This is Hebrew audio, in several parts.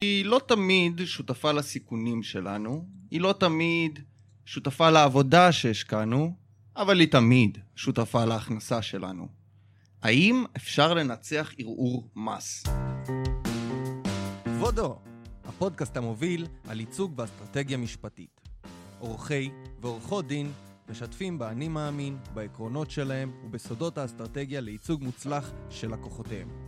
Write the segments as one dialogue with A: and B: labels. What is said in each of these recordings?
A: היא לא תמיד שותפה לסיכונים שלנו, היא לא תמיד שותפה לעבודה שהשקענו, אבל היא תמיד שותפה להכנסה שלנו. האם אפשר לנצח ערעור מס?
B: כבודו, הפודקאסט המוביל על ייצוג ואסטרטגיה משפטית. עורכי ועורכות דין משתפים באני מאמין, בעקרונות שלהם ובסודות האסטרטגיה לייצוג מוצלח של לקוחותיהם.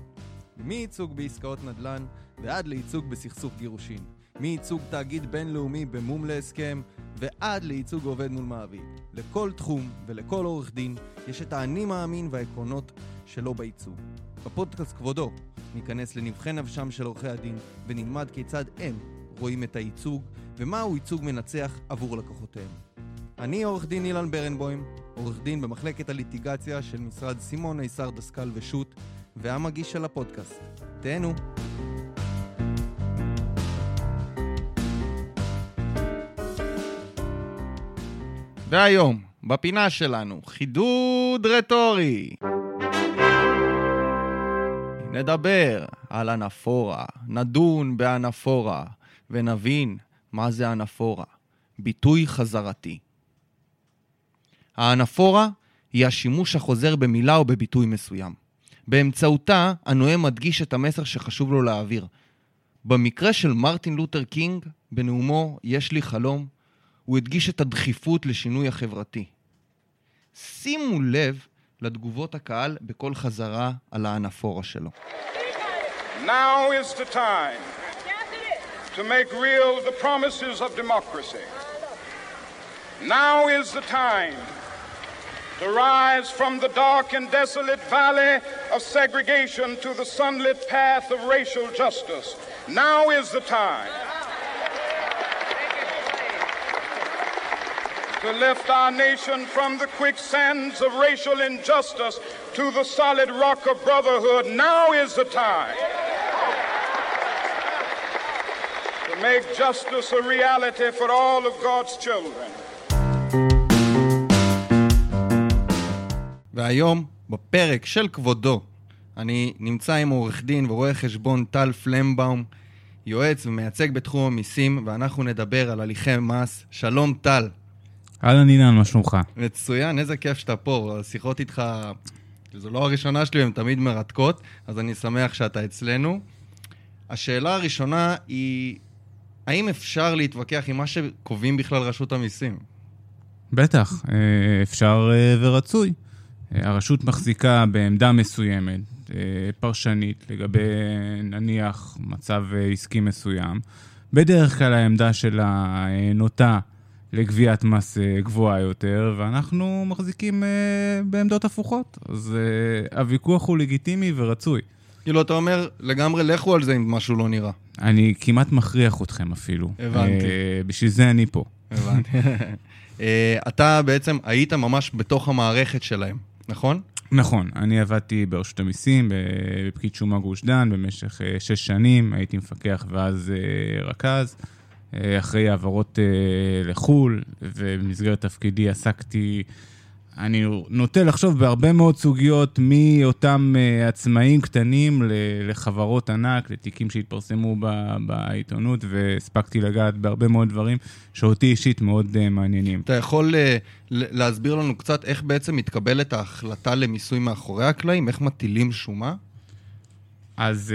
B: מייצוג בעסקאות נדל"ן ועד לייצוג בסכסוך גירושין. מייצוג תאגיד בינלאומי במום להסכם ועד לייצוג עובד מול מעביד. לכל תחום ולכל עורך דין יש את האני מאמין והעקרונות שלו בייצוג. בפודקאסט כבודו ניכנס לנבחי נפשם של עורכי הדין ונלמד כיצד הם רואים את הייצוג ומהו ייצוג מנצח עבור לקוחותיהם. אני עורך דין אילן ברנבוים, עורך דין במחלקת הליטיגציה של משרד סימון, איסר דסקל ושות' והמגיש של הפודקאסט. תהנו.
A: והיום, בפינה שלנו, חידוד רטורי. נדבר על אנפורה, נדון באנפורה, ונבין מה זה אנפורה, ביטוי חזרתי. האנפורה היא השימוש החוזר במילה או בביטוי מסוים. באמצעותה, הנואם מדגיש את המסר שחשוב לו להעביר. במקרה של מרטין לותר קינג, בנאומו "יש לי חלום", הוא הדגיש את הדחיפות לשינוי החברתי. שימו לב לתגובות הקהל בכל חזרה על האנפורה שלו.
C: Now is the time to make real the promises of democracy. Now is the time to rise from the dark and desolate valley of segregation to the sunlit path of racial justice. Now is the time to lift our nation from the quicksands of racial injustice to the solid rock of brotherhood. Now is the time to make justice a reality for all of God's children.
A: והיום, בפרק של כבודו, אני נמצא עם עורך דין ורואה חשבון טל פלמבאום, יועץ ומייצג בתחום המיסים, ואנחנו נדבר על הליכי מס. שלום טל.
D: אהלן אילן, מה שלומך?
A: מצוין, איזה כיף שאתה פה. השיחות איתך, זו לא הראשונה שלי, הן תמיד מרתקות, אז אני שמח שאתה אצלנו. השאלה הראשונה היא, האם אפשר להתווכח עם מה שקובעים בכלל רשות המיסים?
D: בטח, אה, אפשר אה, ורצוי. אה, הרשות מחזיקה בעמדה מסוימת, פרשנית, לגבי נניח מצב עסקי מסוים. בדרך כלל העמדה שלה נוטה לגביית מס גבוהה יותר, ואנחנו מחזיקים בעמדות הפוכות. אז הוויכוח הוא לגיטימי ורצוי.
A: כאילו, אתה אומר, לגמרי לכו על זה אם משהו לא נראה.
D: אני כמעט מכריח אתכם אפילו.
A: הבנתי.
D: בשביל זה אני פה.
A: הבנתי. אתה בעצם היית ממש בתוך המערכת שלהם, נכון?
D: נכון, אני עבדתי ברשות המיסים, בפקיד שומה גוש דן, במשך שש שנים, הייתי מפקח ואז רכז. אחרי העברות לחו"ל, ובמסגרת תפקידי עסקתי, אני נוטה לחשוב בהרבה מאוד סוגיות, מאותם עצמאים קטנים לחברות ענק, לתיקים שהתפרסמו בעיתונות, והספקתי לגעת בהרבה מאוד דברים שאותי אישית מאוד מעניינים.
A: אתה יכול להסביר לנו קצת איך בעצם מתקבלת ההחלטה למיסוי מאחורי הקלעים? איך מטילים שומה?
D: אז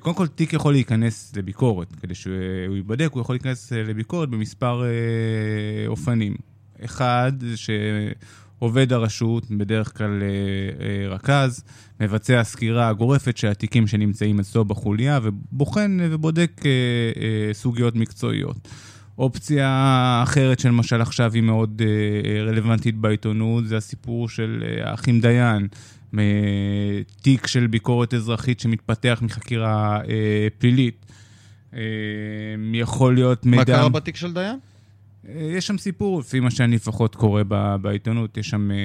D: קודם כל, תיק יכול להיכנס לביקורת. כדי שהוא ייבדק, הוא יכול להיכנס לביקורת במספר אופנים. אחד, זה שעובד הרשות, בדרך כלל רכז, מבצע סקירה גורפת של התיקים שנמצאים אצלו בחוליה, ובוחן ובודק סוגיות מקצועיות. אופציה אחרת שלמשל עכשיו היא מאוד רלוונטית בעיתונות, זה הסיפור של האחים דיין. תיק של ביקורת אזרחית שמתפתח מחקירה אה, פלילית. אה, יכול להיות מידע...
A: מה קרה בתיק של דיין?
D: יש שם סיפור, לפי מה שאני לפחות קורא בעיתונות, יש שם, אה,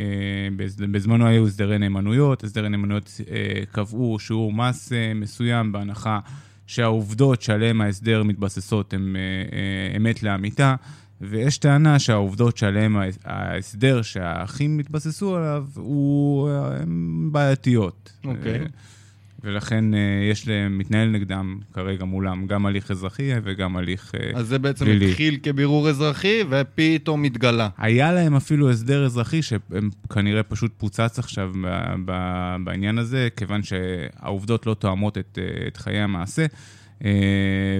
D: אה, בזמנו היו הסדרי נאמנויות, הסדרי נאמנויות אה, קבעו שיעור מס מסוים בהנחה שהעובדות שעליהן ההסדר מתבססות הן אמת לאמיתה. ויש טענה שהעובדות שעליהן ההסדר שהאחים התבססו עליו, הוא, הן בעייתיות.
A: אוקיי.
D: ולכן אה, יש להם, מתנהל נגדם כרגע מולם גם הליך אזרחי וגם הליך אה,
A: אז זה בעצם
D: פלילי.
A: התחיל כבירור אזרחי, ופתאום התגלה.
D: היה להם אפילו הסדר אזרחי, שהם כנראה פשוט פוצץ עכשיו בעניין הזה, כיוון שהעובדות לא תואמות את, אה, את חיי המעשה,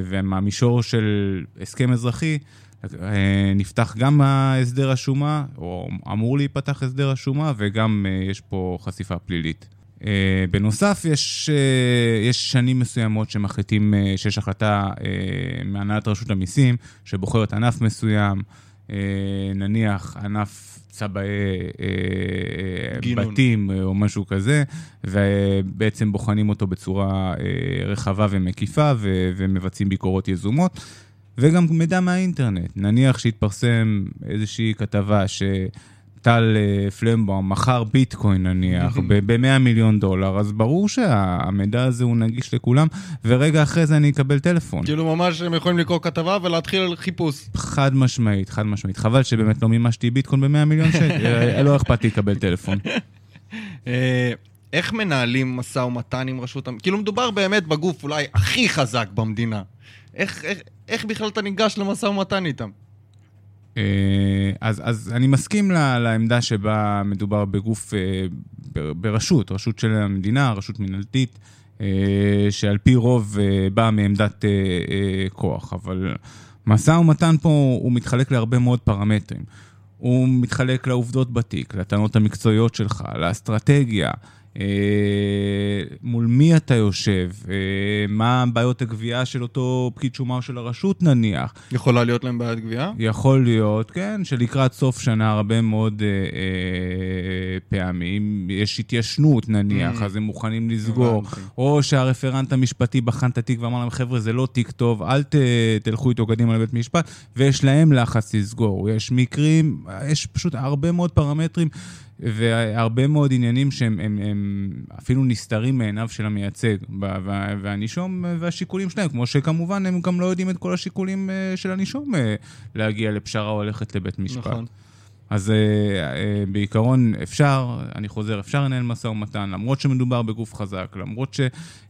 D: ומהמישור של הסכם אזרחי, נפתח גם ההסדר השומה, או אמור להיפתח הסדר השומה, וגם יש פה חשיפה פלילית. אה, בנוסף, יש, אה, יש שנים מסוימות שמחליטים אה, שיש החלטה אה, מהנהלת רשות המיסים, שבוחרת ענף מסוים, אה, נניח ענף צבעי
A: גינון.
D: בתים אה, או משהו כזה, ובעצם בוחנים אותו בצורה אה, רחבה ומקיפה ו- ומבצעים ביקורות יזומות. וגם מידע מהאינטרנט. נניח שהתפרסם איזושהי כתבה שטל אה, פלמבאום מכר ביטקוין נניח ב-100 מיליון דולר, אז ברור שהמידע הזה הוא נגיש לכולם, ורגע אחרי זה אני אקבל טלפון.
A: כאילו ממש הם יכולים לקרוא כתבה ולהתחיל חיפוש.
D: חד משמעית, חד משמעית. חבל שבאמת לא מימשתי ביטקוין ב-100 מיליון שקל, אה, לא אכפת לי לקבל טלפון.
A: אה, איך מנהלים משא ומתן עם רשות המ... כאילו מדובר באמת בגוף אולי הכי חזק במדינה. איך, איך, איך בכלל אתה ניגש למשא ומתן איתם?
D: אה, אז, אז אני מסכים ל- לעמדה שבה מדובר בגוף, אה, ברשות, רשות של המדינה, רשות מנהלתית, אה, שעל פי רוב אה, באה מעמדת כוח, אבל משא ומתן פה הוא מתחלק להרבה מאוד פרמטרים. הוא מתחלק לעובדות בתיק, לטענות המקצועיות שלך, לאסטרטגיה, מול מי אתה יושב, אה, מה בעיות הגבייה של אותו פקיד שומה או של הרשות נניח,
A: יכולה להיות להם בעיית גבייה?
D: יכול להיות, כן, שלקראת סוף שנה הרבה מאוד אה, אה, פעמים יש התיישנות נניח,
A: Mm.
D: אז הם מוכנים לסגור.
A: הבנתי.
D: או שהרפרנט המשפטי בחן את התיק ואמר להם, חבר'ה, זה לא תיק טוב, אל ת, תלכו איתו קדימה לבית משפט, ויש להם לחץ לסגור. יש מקרים, יש פשוט הרבה מאוד פרמטרים. והרבה מאוד עניינים שהם הם, הם אפילו נסתרים מעיניו של המייצג והנישום והשיקולים שלהם, כמו שכמובן הם גם לא יודעים את כל השיקולים אה, של הנישום אה, להגיע לפשרה או ללכת לבית משפט.
A: נכון.
D: אז אה, בעיקרון אפשר, אני חוזר, אפשר לנהל משא ומתן, למרות שמדובר בגוף חזק, למרות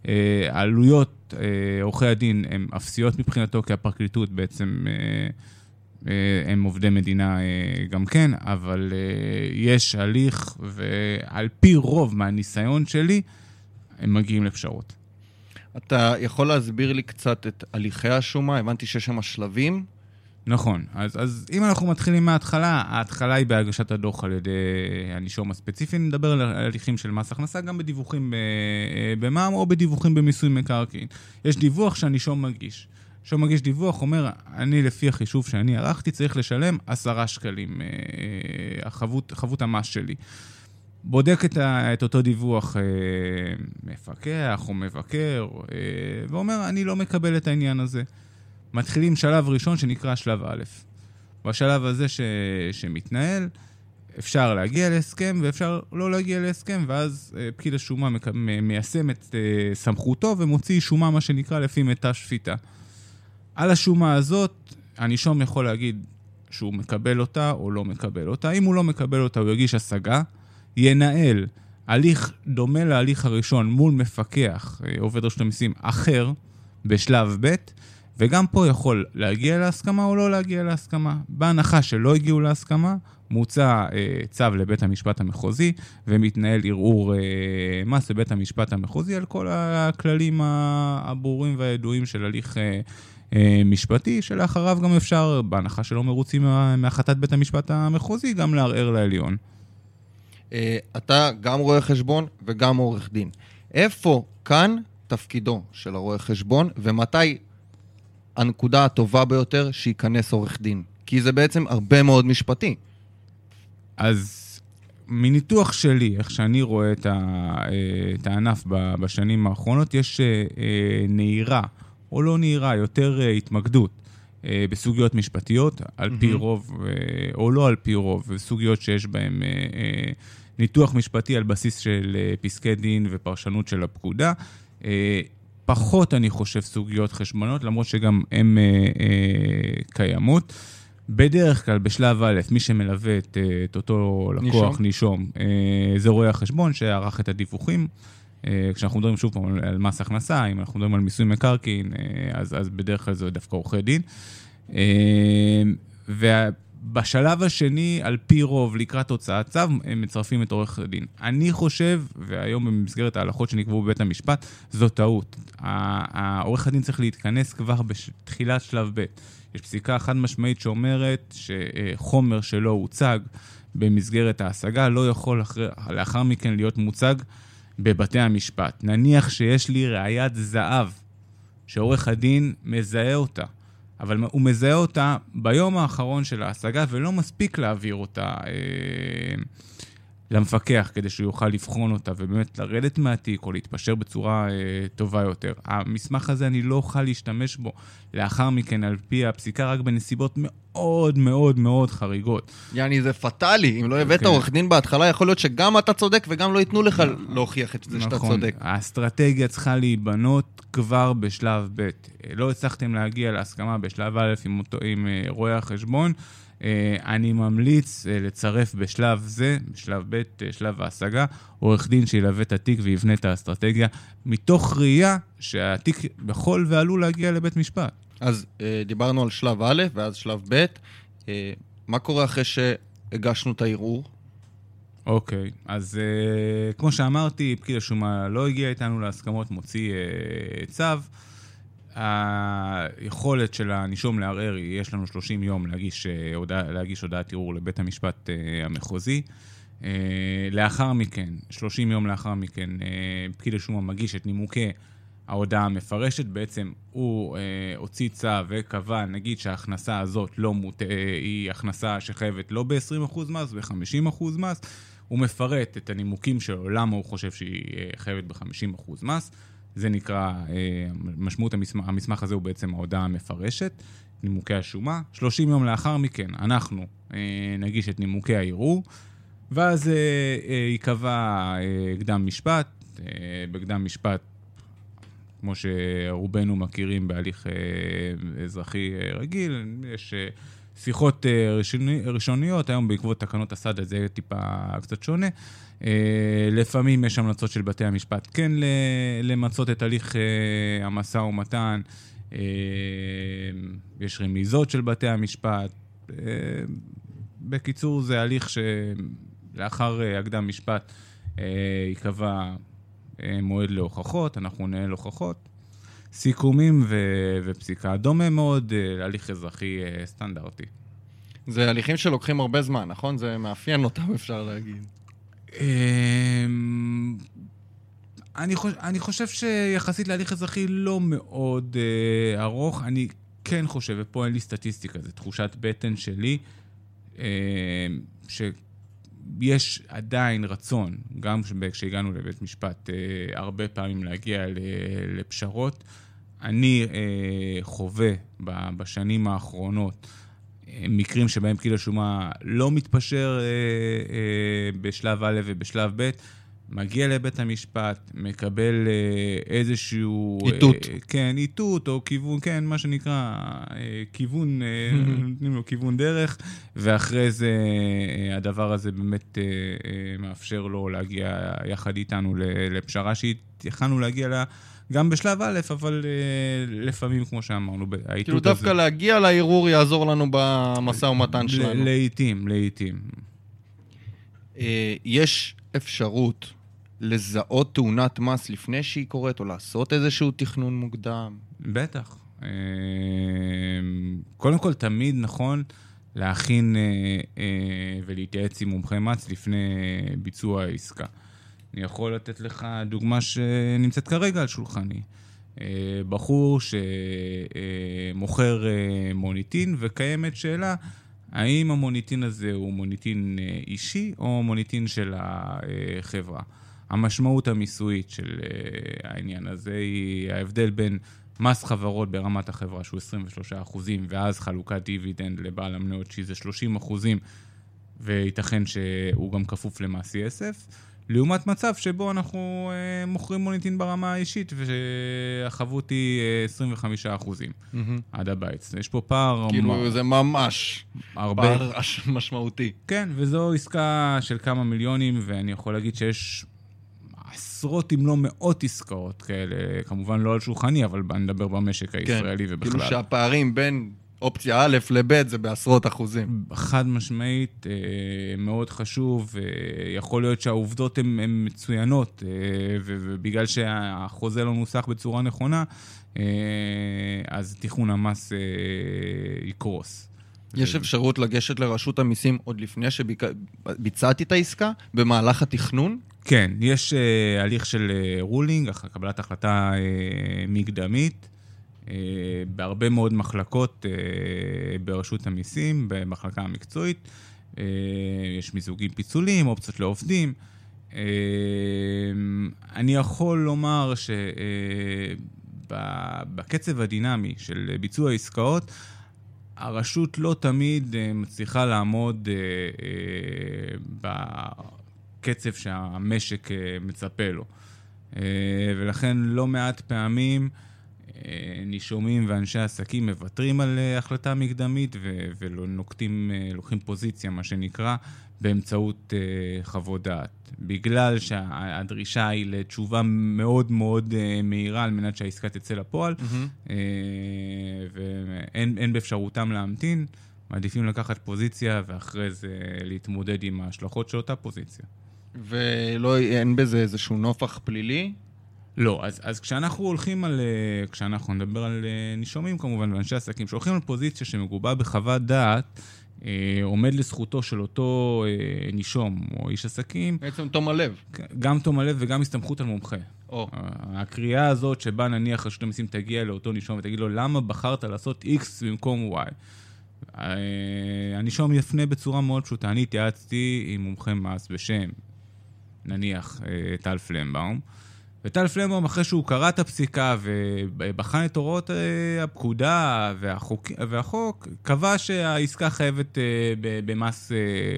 D: שהעלויות, עורכי הדין, הן אפסיות מבחינתו, כי הפרקליטות בעצם... אה, הם עובדי מדינה אה, גם כן, אבל אה, יש הליך, ועל פי רוב מהניסיון שלי, הם מגיעים לפשרות.
A: אתה יכול להסביר לי קצת את הליכי השומה? הבנתי שיש שם שלבים.
D: נכון, אז, אז אם אנחנו מתחילים מההתחלה, ההתחלה היא בהגשת הדוח על ידי הנישום הספציפי, נדבר על הליכים של מס הכנסה, גם בדיווחים במע"מ או בדיווחים במיסוי מקרקעין. יש דיווח שהנישום מגיש. נישום מגיש דיווח, אומר, אני לפי החישוב שאני ערכתי צריך לשלם עשרה שקלים, אה, החבות, חבות המס שלי. בודק את, ה, את אותו דיווח אה, מפקח או מבקר, אה, ואומר, אני לא מקבל את העניין הזה. מתחילים שלב ראשון שנקרא שלב א'. בשלב הזה ש, שמתנהל, אפשר להגיע להסכם ואפשר לא להגיע להסכם, ואז אה, פקיד השומה מיישם את אה, סמכותו ומוציא שומה, מה שנקרא, לפי מיטה שפיטה. על השומה הזאת, הנישום יכול להגיד שהוא מקבל אותה או לא מקבל אותה. אם הוא לא מקבל אותה, הוא יגיש השגה, ינהל הליך דומה להליך הראשון מול מפקח, אה, עובד רשות המיסים, אחר, בשלב ב', וגם פה יכול להגיע להסכמה או לא להגיע להסכמה. בהנחה שלא הגיעו להסכמה, מוצע אה, צו לבית המשפט המחוזי, ומתנהל ערעור אה, מס לבית המשפט המחוזי על כל הכללים הברורים והידועים של הליך אה, משפטי, שלאחריו גם אפשר, בהנחה שלא מרוצים מה- מהחלטת בית המשפט המחוזי, גם לערער לעליון.
A: אה, אתה גם רואה חשבון וגם עורך דין. איפה כאן תפקידו של הרואה חשבון, ומתי הנקודה הטובה ביותר שייכנס עורך דין? כי זה בעצם הרבה מאוד משפטי.
D: אז מניתוח שלי, איך שאני רואה את, ה, אה, את הענף בשנים האחרונות, יש אה, אה, נהירה, או לא נהירה, יותר אה, התמקדות אה, בסוגיות משפטיות, על פי
A: מהמם.
D: רוב, אה, או לא על פי רוב, בסוגיות שיש בהן אה, אה, ניתוח משפטי על בסיס של אה, פסקי דין ופרשנות של הפקודה. אה, פחות, אני חושב, סוגיות חשבונות, למרות שגם הן אה, אה, קיימות. בדרך כלל, בשלב א', מי שמלווה את, אה, את אותו לקוח,
A: נישום.
D: נישום, אה, זה רואה החשבון שערך את הדיווחים. אה, כשאנחנו מדברים שוב פעם על מס הכנסה, אם אנחנו מדברים על מיסוי מקרקעין, אה, אז, אז בדרך כלל זה דווקא עורכי דין. אה, ובשלב השני, על פי רוב, לקראת הוצאת צו, הם מצרפים את עורך הדין. אני חושב, והיום במסגרת ההלכות שנקבעו בבית המשפט, זו טעות. העורך הדין צריך להתכנס כבר בתחילת שלב ב'. יש פסיקה חד משמעית שאומרת שחומר שלא הוצג במסגרת ההשגה לא יכול אחרי, לאחר מכן להיות מוצג בבתי המשפט. נניח שיש לי ראיית זהב, שעורך הדין מזהה אותה, אבל הוא מזהה אותה ביום האחרון של ההשגה ולא מספיק להעביר אותה אה, למפקח כדי שהוא יוכל לבחון אותה ובאמת לרדת מהתיק או להתפשר בצורה אה, טובה יותר. המסמך הזה, אני לא אוכל להשתמש בו לאחר מכן על פי הפסיקה רק בנסיבות מאוד מאוד מאוד חריגות.
A: יעני, זה פטאלי. אם לא הבאת okay. כן. עורך דין בהתחלה, יכול להיות שגם אתה צודק וגם לא ייתנו לך להוכיח את זה נכון. שאתה צודק.
D: האסטרטגיה צריכה להיבנות כבר בשלב ב'. לא הצלחתם להגיע להסכמה בשלב א' עם, אותו, עם אה, רואי החשבון. אה, אני ממליץ אה, לצרף בשלב זה, בשלב ב', אה, שלב ההשגה, עורך דין שילווה את התיק ויבנה את האסטרטגיה, מתוך ראייה שהתיק יכול ועלול להגיע לבית משפט.
A: אז דיברנו על שלב א' ואז שלב ב', מה קורה אחרי שהגשנו את הערעור?
D: אוקיי, okay, אז uh, כמו שאמרתי, פקיד השומה לא הגיע איתנו להסכמות, מוציא uh, צו. היכולת של הנישום לערער יש לנו 30 יום להגיש, אה, הודע, להגיש הודעת ערעור לבית המשפט uh, המחוזי. Uh, לאחר מכן, 30 יום לאחר מכן, uh, פקיד השומה מגיש את נימוקי ההודעה המפרשת. בעצם הוא uh, הוציא צו וקבע, נגיד שההכנסה הזאת לא מות... uh, היא הכנסה שחייבת לא ב-20% מס, ב-50% מס. הוא מפרט את הנימוקים שלו, למה הוא חושב שהיא חייבת ב-50% מס. זה נקרא, אה, משמעות המסמך, המסמך הזה הוא בעצם ההודעה המפרשת, נימוקי השומה. 30 יום לאחר מכן אנחנו אה, נגיש את נימוקי הערעור, ואז אה, ייקבע קדם משפט. בקדם משפט, כמו שרובנו מכירים בהליך אזרחי רגיל, יש... שיחות ראשוני, ראשוניות, היום בעקבות תקנות הסד זה טיפה קצת שונה. אה, לפעמים יש המלצות של בתי המשפט כן למצות את הליך אה, המשא ומתן, אה, יש רמיזות של בתי המשפט. בקיצור, זה הליך שלאחר הקדם משפט ייקבע מועד להוכחות, אנחנו ננהל הוכחות. סיכומים ו- ופסיקה. דומה מאוד להליך אזרחי סטנדרטי.
A: זה הליכים שלוקחים הרבה זמן, נכון? זה מאפיין אותם, אפשר להגיד.
D: אמ, אני חושב, אני חושב שיחסית להליך אזרחי לא מאוד אה, ארוך. אני כן חושב, ופה אין לי סטטיסטיקה, זו תחושת בטן שלי, אה, שיש עדיין רצון, גם כשהגענו לבית משפט, אה, הרבה פעמים להגיע לפשרות. אני אה, חווה בשנים האחרונות מקרים שבהם פקיד השומה לא מתפשר אה, אה, בשלב א' ובשלב ב', מגיע לבית המשפט, מקבל אה, איזשהו...
A: איתות.
D: אה, כן, איתות או כיוון, כן, מה שנקרא, אה, כיוון, אה, נותנים לו כיוון דרך, ואחרי זה אה, הדבר הזה באמת אה, אה, מאפשר לו להגיע יחד איתנו לפשרה שיכלנו להגיע לה. גם בשלב א', אבל לפעמים, כמו שאמרנו, האיתות
A: הזה... כאילו דווקא להגיע לערעור יעזור לנו במשא ומתן שלנו.
D: לעיתים, לעיתים.
A: יש אפשרות לזהות תאונת מס לפני שהיא קורית, או לעשות איזשהו תכנון מוקדם?
D: בטח. Uh, קודם כל, תמיד נכון להכין uh, uh, ולהתייעץ עם מומחי מס לפני ביצוע העסקה. אני יכול לתת לך דוגמה שנמצאת כרגע על שולחני. אה, בחור שמוכר אה, מוניטין, וקיימת שאלה, האם המוניטין הזה הוא מוניטין אה, אישי או מוניטין של החברה. המשמעות המיסויית של העניין הזה היא ההבדל בין מס חברות ברמת החברה שהוא 23% ואז חלוקת דיבידנד לבעל המניות שזה 30% וייתכן שהוא גם כפוף למס יסף. לעומת מצב שבו אנחנו אה, מוכרים מוניטין ברמה האישית והחבות היא אה, 25 אחוזים mm-hmm. עד הבית. יש פה פער...
A: כאילו מה... זה ממש הרבה... פער משמעותי.
D: כן, וזו עסקה של כמה מיליונים, ואני יכול להגיד שיש עשרות אם לא מאות עסקאות כאלה, כמובן לא על שולחני, אבל אני מדבר במשק הישראלי
A: כן,
D: ובכלל.
A: כאילו שהפערים בין אופציה א' לב' זה בעשרות אחוזים.
D: חד משמעית, אה, מאוד חשוב, אה, יכול להיות שהעובדות הן מצוינות, אה, ובגלל שהחוזה לא נוסח בצורה נכונה, אז תכנון המס יקרוס.
A: יש אפשרות לגשת לרשות המיסים עוד לפני שביצעתי את העסקה, במהלך התכנון?
D: כן, יש הליך של רולינג, קבלת החלטה מקדמית. אה, בהרבה מאוד מחלקות אה, ברשות המיסים, במחלקה המקצועית. אה, יש מיזוגים פיצולים, אופציות לעובדים. אני יכול לומר שבקצב הדינמי של ביצוע עסקאות, הרשות לא תמיד מצליחה לעמוד בקצב שהמשק מצפה לו. ולכן לא מעט פעמים אה, נישומים ואנשי עסקים מוותרים על אה, החלטה מקדמית ולא נוקטים, אה, לוקחים פוזיציה, מה שנקרא, באמצעות חוות דעת. בגלל שהדרישה היא לתשובה מאוד מאוד מהירה על מנת שהעסקה תצא לפועל, mm-hmm. ואין באפשרותם להמתין, מעדיפים לקחת פוזיציה ואחרי זה להתמודד עם ההשלכות של אותה פוזיציה.
A: ואין בזה איזשהו נופח פלילי?
D: לא, אז, אז כשאנחנו הולכים על, אה, כשאנחנו נדבר על אה, נישומים כמובן, ואנשי עסקים, כשהולכים על פוזיציה שמגובה בחוות דעת, אה, עומד לזכותו של אותו אה, נישום או איש עסקים.
A: בעצם תום הלב.
D: גם תום הלב וגם הסתמכות על מומחה.
A: או.
D: הקריאה הזאת שבה נניח רשות המיסים תגיע לאותו נישום ותגיד לו, למה בחרת לעשות X במקום Y? אה, הנישום יפנה בצורה מאוד פשוטה. אני התייעצתי עם מומחה מס בשם, נניח, אה, טל פלמבאום. וטל פלמבום, אחרי שהוא קרא את הפסיקה ובחן את הוראות אה, הפקודה והחוק, והחוק, קבע שהעסקה חייבת אה, במס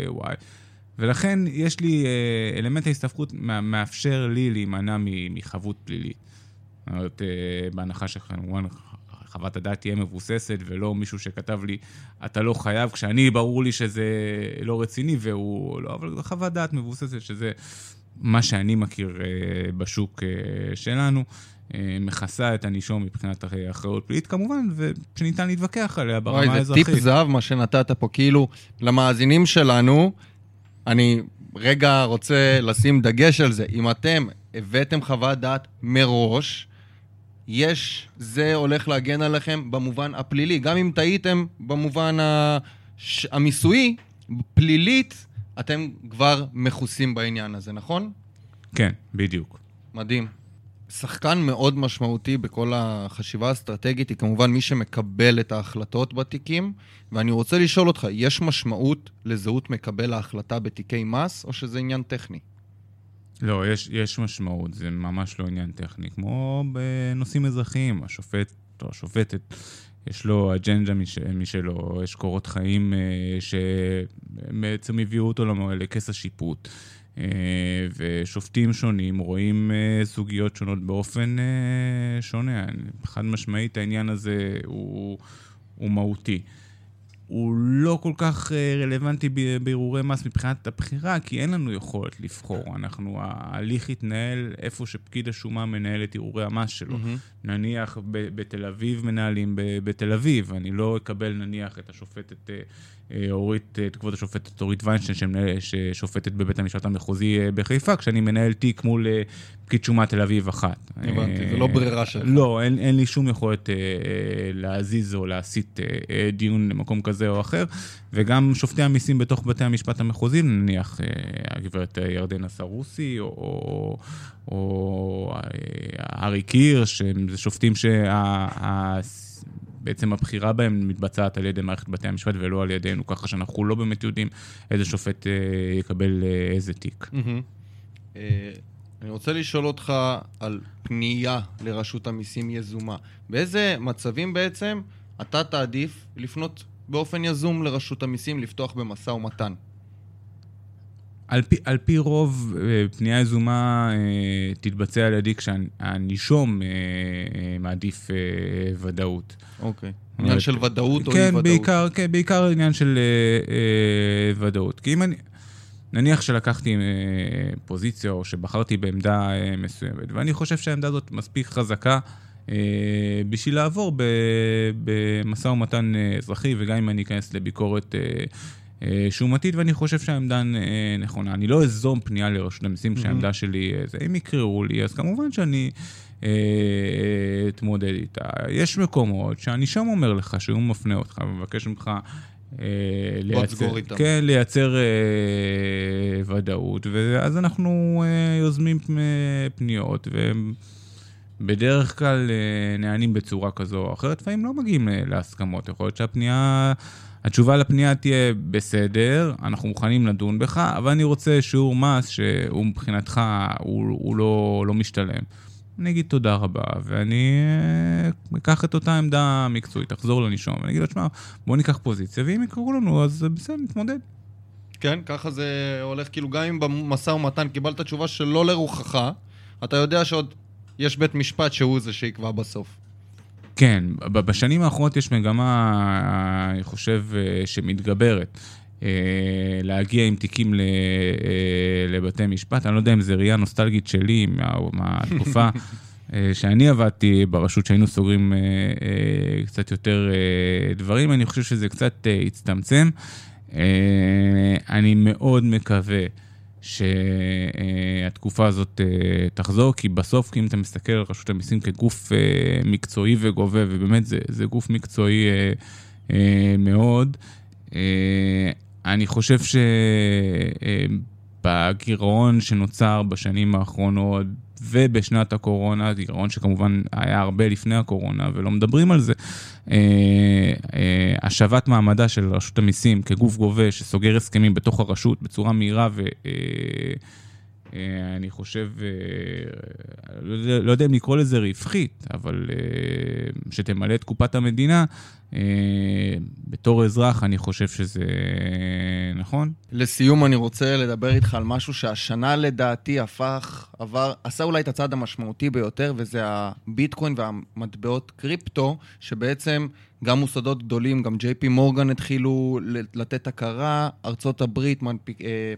D: Y. ולכן יש לי, אלמנט ההסתבכות מאפשר לי להימנע מחבות פלילית. זאת אומרת, בהנחה שכמובן חוות הדעת תהיה מבוססת, ולא מישהו שכתב לי, אתה לא חייב, כשאני, ברור לי שזה לא רציני, והוא לא, אבל חוות דעת מבוססת, שזה מה שאני מכיר אה, בשוק אה, שלנו, אה, מכסה את הנישום מבחינת אחריות פלילית כמובן, ושניתן להתווכח עליה ברמה האזרחית.
A: וואי, זה טיפ זהב מה שנתת פה, כאילו, למאזינים שלנו, אני רגע רוצה לשים דגש על זה. אם אתם הבאתם חוות דעת מראש, יש, זה הולך להגן עליכם במובן הפלילי. גם אם טעיתם במובן המיסויי, פלילית, אתם כבר מכוסים בעניין הזה, נכון?
D: כן, בדיוק.
A: מדהים. שחקן מאוד משמעותי בכל החשיבה האסטרטגית היא כמובן מי שמקבל את ההחלטות בתיקים, ואני רוצה לשאול אותך, יש משמעות לזהות מקבל ההחלטה בתיקי מס, או שזה עניין טכני?
D: לא, יש, יש משמעות, זה ממש לא עניין טכני. כמו בנושאים אזרחיים, השופט או השופטת יש לו אג'נדה מש, משלו, יש קורות חיים אה, שבעצם הביאו אותו לכס השיפוט. אה, ושופטים שונים רואים אה, סוגיות שונות באופן שונה. חד משמעית העניין הזה הוא, הוא מהותי. הוא לא כל כך אה, רלוונטי בערעורי מס מבחינת הבחירה, כי אין לנו יכולת לבחור. אנחנו, ההליך יתנהל איפה שפקיד השומה מנהל את ערעורי המס שלו. Mm-hmm. נניח בתל אביב מנהלים בתל אביב, אני לא אקבל נניח את השופטת אה, אה, אורית, את כבוד השופטת אורית ויינשטיין, ששופטת בבית המשפט המחוזי בחיפה, כשאני מנהל תיק מול פקיד שומה תל אביב אחת.
A: הבנתי, זה לא ברירה שלך.
D: לא, אין, אין לי שום יכולת להזיז או להסיט דיון למקום כזה. כזה או אחר, וגם שופטי המיסים בתוך בתי המשפט המחוזיים, נניח אה, הגברת ירדנה סרוסי, או, או, או אה, ארי קירש, שזה שופטים שה... בעצם הבחירה בהם מתבצעת על ידי מערכת בתי המשפט ולא על ידינו, ככה שאנחנו לא באמת יודעים איזה שופט אה, יקבל איזה תיק.
A: אני רוצה לשאול אותך על פנייה לרשות המיסים יזומה. באיזה מצבים בעצם אתה תעדיף לפנות באופן יזום לרשות המיסים לפתוח במשא ומתן.
D: על פי, על פי רוב, אה, פנייה יזומה אה, תתבצע על ידי כשהנישום אה, מעדיף ודאות.
A: אוקיי. עניין של ודאות
D: או כן, אי-ודאות? בעיקר, כן, בעיקר עניין של ודאות. כי אם אני... נניח שלקחתי אה, פוזיציה או שבחרתי בעמדה אה, מסוימת, ואני חושב שהעמדה הזאת מספיק חזקה אה, בשביל לעבור במשא ומתן אה, אזרחי, וגם אם אני אכנס לביקורת אה, אה, שומתית, ואני חושב שהעמדה אה, נכונה. אני לא אזום פנייה לרשות המיסים כשהעמדה שלי אה, זה. אם יקראו לי, אז כמובן שאני אתמודד איתה. יש מקומות שאני שם אומר לך, שהוא מפנה אותך ומבקש ממך...
A: לייצר,
D: כן, לייצר אה, ודאות, ואז אנחנו אה, יוזמים פניות, ובדרך כלל אה, נענים בצורה כזו או אחרת, לפעמים לא מגיעים להסכמות. יכול להיות שהפנייה התשובה לפנייה תהיה, בסדר, אנחנו מוכנים לדון בך, אבל אני רוצה שיעור מס שהוא מבחינתך, הוא, הוא לא, לא משתלם. אני אגיד תודה רבה, ואני אה, אקח את אותה עמדה מקצועית, אחזור לנישום, ואני אגיד לו, שמע, בוא ניקח פוזיציה, ואם יקראו לנו, אז בסדר, נתמודד.
A: כן, ככה זה הולך, כאילו גם אם במשא ומתן קיבלת תשובה שלא לרוחך, אתה יודע שעוד יש בית משפט שהוא זה שיקבע בסוף.
D: כן, בשנים האחרונות יש מגמה, אני חושב, אה, שמתגברת. אה, להגיע עם תיקים אה, לבתי משפט. אני לא יודע אם זה ראייה נוסטלגית שלי מהתקופה שאני עבדתי ברשות, שהיינו סוגרים קצת יותר דברים. אני חושב שזה קצת הצטמצם. אני מאוד מקווה שהתקופה הזאת אה, תחזור, כי בסוף, אם אתה מסתכל על רשות המיסים כגוף אה, מקצועי וגובה, ובאמת זה, זה גוף מקצועי אה, מאוד, אני חושב שבגירעון שנוצר בשנים האחרונות, ובשנת הקורונה, גירעון שכמובן היה הרבה לפני הקורונה ולא מדברים על זה, אה, אה, השבת מעמדה של רשות המיסים כגוף גובה שסוגר הסכמים בתוך הרשות בצורה מהירה ו... אה, אני חושב, לא יודע אם לקרוא לזה רווחית, אבל שתמלא את קופת המדינה, בתור אזרח אני חושב שזה נכון.
A: לסיום אני רוצה לדבר איתך על משהו שהשנה לדעתי הפך, עבר, עשה אולי את הצעד המשמעותי ביותר, וזה הביטקוין והמטבעות קריפטו, שבעצם גם מוסדות גדולים, גם ג'יי פי מורגן התחילו לתת הכרה, ארצות הברית מנפיק... אה,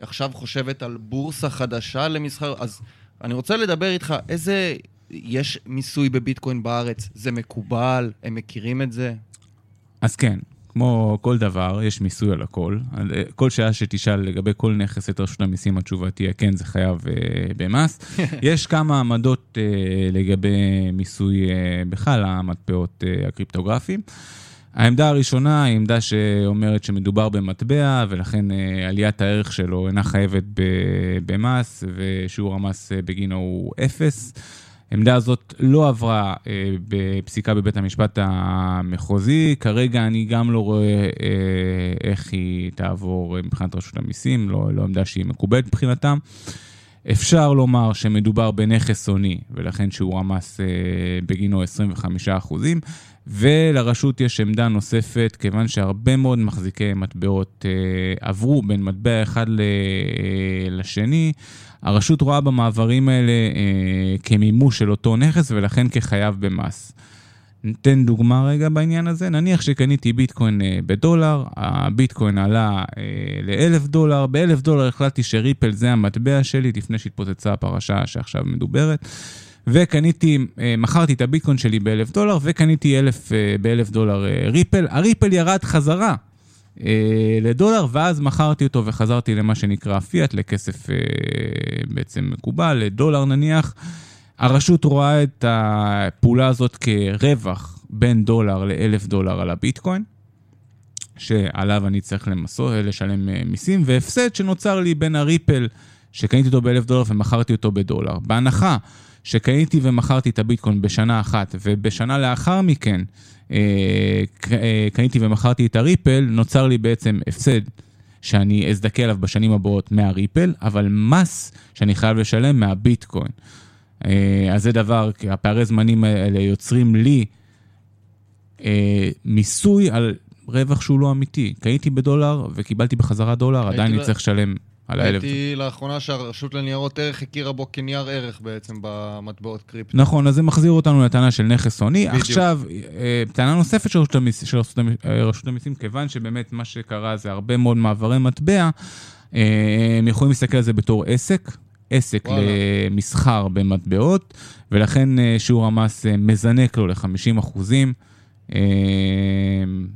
A: עכשיו חושבת על בורסה חדשה למסחר, אז אני רוצה לדבר איתך, איזה... יש מיסוי בביטקוין בארץ? זה מקובל? הם מכירים את זה?
D: אז כן, כמו כל דבר, יש מיסוי על הכל. אה, כל שעה שתשאל לגבי כל נכס את רשות המיסים, התשובה תהיה כן, זה חייב uh, במס. יש כמה עמדות uh, לגבי מיסוי uh, בכלל המטבעות uh, הקריפטוגרפיים. העמדה הראשונה היא עמדה שאומרת שמדובר במטבע, ולכן אה, עליית הערך שלו אינה חייבת במס, ושיעור המס אה, בגינו הוא אפס. העמדה הזאת לא עברה אה, בפסיקה בבית המשפט המחוזי, כרגע אני גם לא רואה אה, איך היא תעבור מבחינת רשות המיסים, לא, לא עמדה שהיא מקובלת מבחינתם. אפשר לומר שמדובר בנכס הוני, ולכן שיעור המס בגינו 25 אחוזים, ולרשות יש עמדה נוספת, כיוון שהרבה מאוד מחזיקי מטבעות אה, עברו בין מטבע אחד ל, אה, לשני, הרשות רואה במעברים האלה אה, כמימוש של אותו נכס, ולכן כחייב במס. ניתן דוגמה רגע בעניין הזה, נניח שקניתי ביטקוין אה, בדולר, הביטקוין עלה אה, ל-1,000 דולר, ב-1,000 דולר החלטתי שריפל זה המטבע שלי לפני שהתפוצצה הפרשה שעכשיו מדוברת. וקניתי, אה, מכרתי את הביטקוין שלי ב-1,000 דולר, וקניתי אלף, ב-1,000 דולר ריפל. הריפל ירד חזרה לדולר, ואז מכרתי אותו וחזרתי למה שנקרא פיאט, לכסף בעצם מקובל, לדולר נניח. הרשות רואה את הפעולה הזאת כרווח בין דולר לאלף דולר על הביטקוין, שעליו אני צריך למסור, לשלם אה, מיסים, והפסד שנוצר לי בין הריפל שקניתי אותו באלף דולר ומכרתי אותו בדולר. בהנחה שקניתי ומכרתי את הביטקוין בשנה אחת, ובשנה לאחר מכן אה, אה, קניתי ומכרתי את הריפל, נוצר לי בעצם הפסד שאני אזדכה עליו בשנים הבאות מהריפל, אבל מס שאני חייב לשלם מהביטקוין. אה, אז זה דבר, כי הפערי זמנים האלה יוצרים לי אה, מיסוי על רווח שהוא לא אמיתי. קניתי בדולר וקיבלתי בחזרה דולר, עדיין אני צריך לשלם
A: ראיתי לאחרונה שהרשות לניירות ערך הכירה בו כנייר ערך בעצם במטבעות קריפטו.
D: נכון, אז זה מחזיר אותנו לטענה של נכס הוני. עכשיו, אה, טענה נוספת של רשות המיסים, כיוון שבאמת מה שקרה זה הרבה מאוד מעברי מטבע, אה, הם יכולים להסתכל על זה בתור עסק, עסק
A: וואלה.
D: למסחר במטבעות, ולכן אה, שיעור המס אה, מזנק לו ל-50 אחוזים. אה,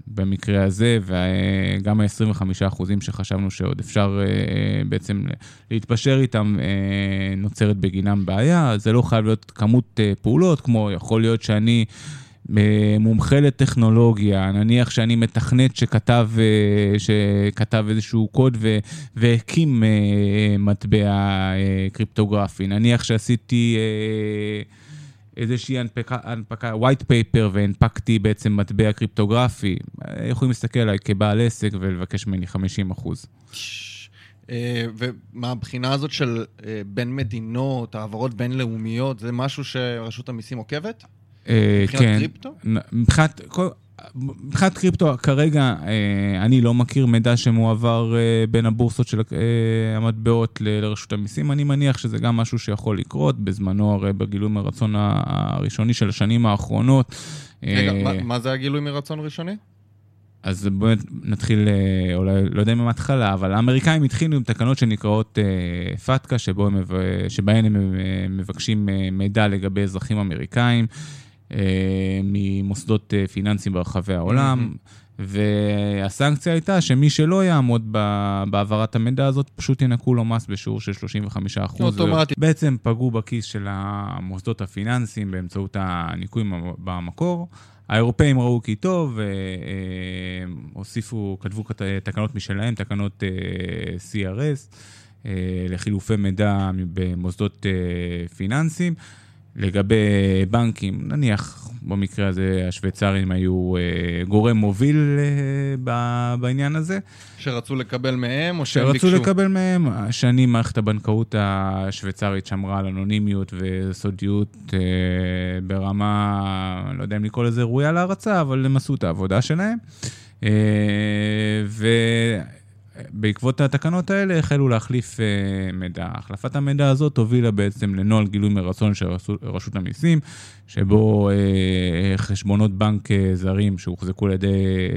D: במקרה הזה, וגם ה-25 אחוזים שחשבנו שעוד אפשר אה, בעצם להתפשר איתם, אה, נוצרת בגינם בעיה. זה לא חייב להיות כמות אה, פעולות, כמו יכול להיות שאני מומחה לטכנולוגיה, נניח שאני מתכנת שכתב, שכתב איזשהו קוד ו, והקים מטבע קריפטוגרפי, נניח שעשיתי... איזושהי הנפקה, הנפקה, white paper, והנפקתי בעצם מטבע קריפטוגרפי, יכולים להסתכל עליי כבעל עסק ולבקש ממני 50 אחוז.
A: אה, ומהבחינה הזאת של אה, בין מדינות, העברות בינלאומיות, זה משהו שרשות המיסים עוקבת?
D: אה,
A: מבחינת
D: כן.
A: קריפטו?
D: מבחינת, מבחינת קריפטו, כרגע אה, אני לא מכיר מידע שמועבר אה, בין הבורסות של אה, המטבעות ל- לרשות המיסים. אני מניח שזה גם משהו שיכול לקרות. בזמנו, הרי בגילוי מרצון הראשוני של השנים האחרונות.
A: רגע, מה- מה זה הגילוי מרצון ראשוני?
D: אז בואו נתחיל, אולי, לא יודע אם מההתחלה, אבל האמריקאים התחילו עם תקנות שנקראות אה, מב- שבהן הם מבקשים מידע לגבי אזרחים אמריקאים ממוסדות אה, פיננסיים ברחבי העולם. והסנקציה הייתה שמי שלא יעמוד בהעברת המידע הזאת, פשוט ינקו לו מס בשיעור של 35 אחוז.
A: אוטומטית.
D: בעצם פגעו בכיס של המוסדות הפיננסיים באמצעות הניכוי במקור. האירופאים ראו כי טוב, אה, אה, הוסיפו, כתבו כת- תקנות משלהם, תקנות אה, CRS, אה, לחילופי מידע במוסדות אה, פיננסיים. לגבי בנקים, נניח במקרה הזה השוויצרים היו אה, גורם מוביל אה, ב- בעניין הזה.
A: שרצו לקבל מהם, או שהם
D: שרצו
A: ביקשו?
D: לקבל מהם, שנים מערכת הבנקאות השוויצרית שמרה על אנונימיות וסודיות אה, ברמה, לא יודע אם לקרוא לזה ראויה להערצה, אבל הם עשו את העבודה שלהם. אה, ובעקבות התקנות האלה החלו להחליף אה, מידע. החלפת המידע הזאת הובילה בעצם לנוהל גילוי מרצון של רשות- רשות המיסים, שבו אה, חשבונות בנק אה, זרים שהוחזקו על ידי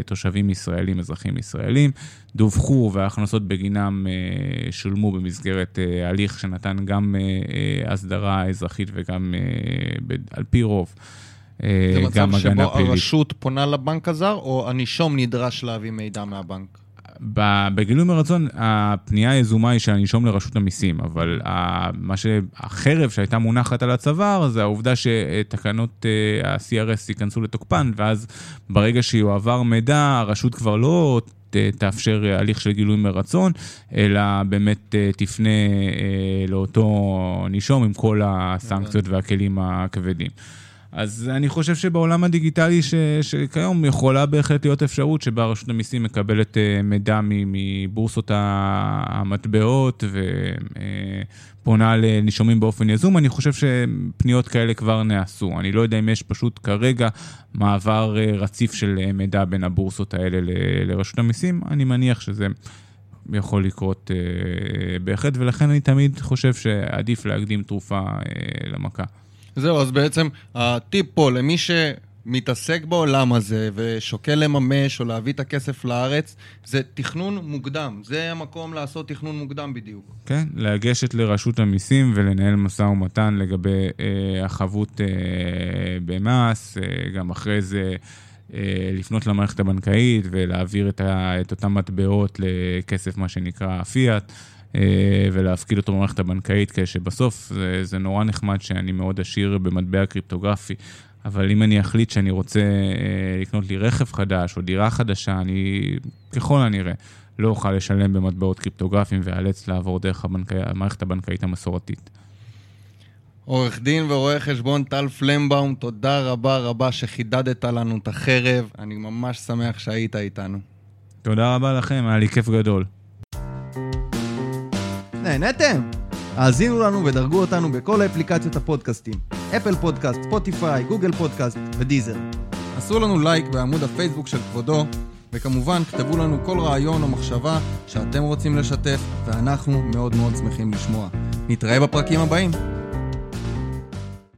D: תושבים ישראלים, אזרחים ישראלים, דווחו וההכנסות בגינם אה, שולמו במסגרת אה, הליך שנתן גם אה, אה, הסדרה אזרחית וגם אה, ב- על פי רוב.
A: זה מצב שבו
D: פלילית.
A: הרשות פונה לבנק הזר, או הנישום נדרש להביא מידע מהבנק?
D: בגילוי מרצון, הפנייה היזומה היא של הנישום לרשות המיסים, אבל מה ש... החרב שהייתה מונחת על הצוואר, זה העובדה שתקנות אה, ה-CRS ייכנסו לתוקפן, ואז ברגע שיועבר מידע, הרשות כבר לא תאפשר הליך של גילוי מרצון, אלא באמת אה, תפנה אה, לאותו נישום עם כל הסנקציות והכלים הכבדים. אז אני חושב שבעולם הדיגיטלי ש, שכיום יכולה בהחלט להיות אפשרות שבה רשות המיסים מקבלת אה, מידע מבורסות המטבעות ופונה לנישומים באופן יזום. אני חושב שפניות כאלה כבר נעשו. אני לא יודע אם יש פשוט כרגע מעבר אה, רציף של אה, מידע בין הבורסות האלה לרשות המיסים. אני מניח שזה יכול לקרות אה, בהחלט, ולכן אני תמיד חושב שעדיף להקדים תרופה אה, למכה.
A: זהו, אז בעצם הטיפ פה למי שמתעסק בעולם הזה ושוקל לממש או להביא את הכסף לארץ, זה תכנון מוקדם. זה המקום לעשות תכנון מוקדם בדיוק.
D: כן, לגשת לרשות המיסים ולנהל משא ומתן לגבי אה, החבות אה, במס, אה, גם אחרי זה אה, לפנות למערכת הבנקאית ולהעביר את, ה, את אותם מטבעות לכסף, מה שנקרא פיאט. אה, ולהפקיד אותו במערכת הבנקאית, כדי שבסוף זה, זה נורא נחמד שאני מאוד עשיר במטבע קריפטוגרפי, אבל אם אני אחליט שאני רוצה אה, לקנות לי רכב חדש או דירה חדשה, אני ככל הנראה לא אוכל לשלם במטבעות קריפטוגרפיים ואיאלץ לעבור דרך הבנקאי, המערכת הבנקאית המסורתית.
A: עורך דין ורואה חשבון טל פלמבאום, תודה רבה רבה שחידדת לנו את החרב. אני ממש שמח שהיית איתנו.
D: תודה רבה לכם, היה לי כיף גדול.
E: נהנתם? האזינו לנו ודרגו אותנו בכל האפליקציות הפודקאסטים. אפל פודקאסט, ספוטיפיי, גוגל פודקאסט ודיזר.
B: עשו לנו לייק בעמוד הפייסבוק של כבודו, וכמובן כתבו לנו כל רעיון או מחשבה שאתם רוצים לשתף, ואנחנו מאוד מאוד שמחים לשמוע. נתראה בפרקים הבאים.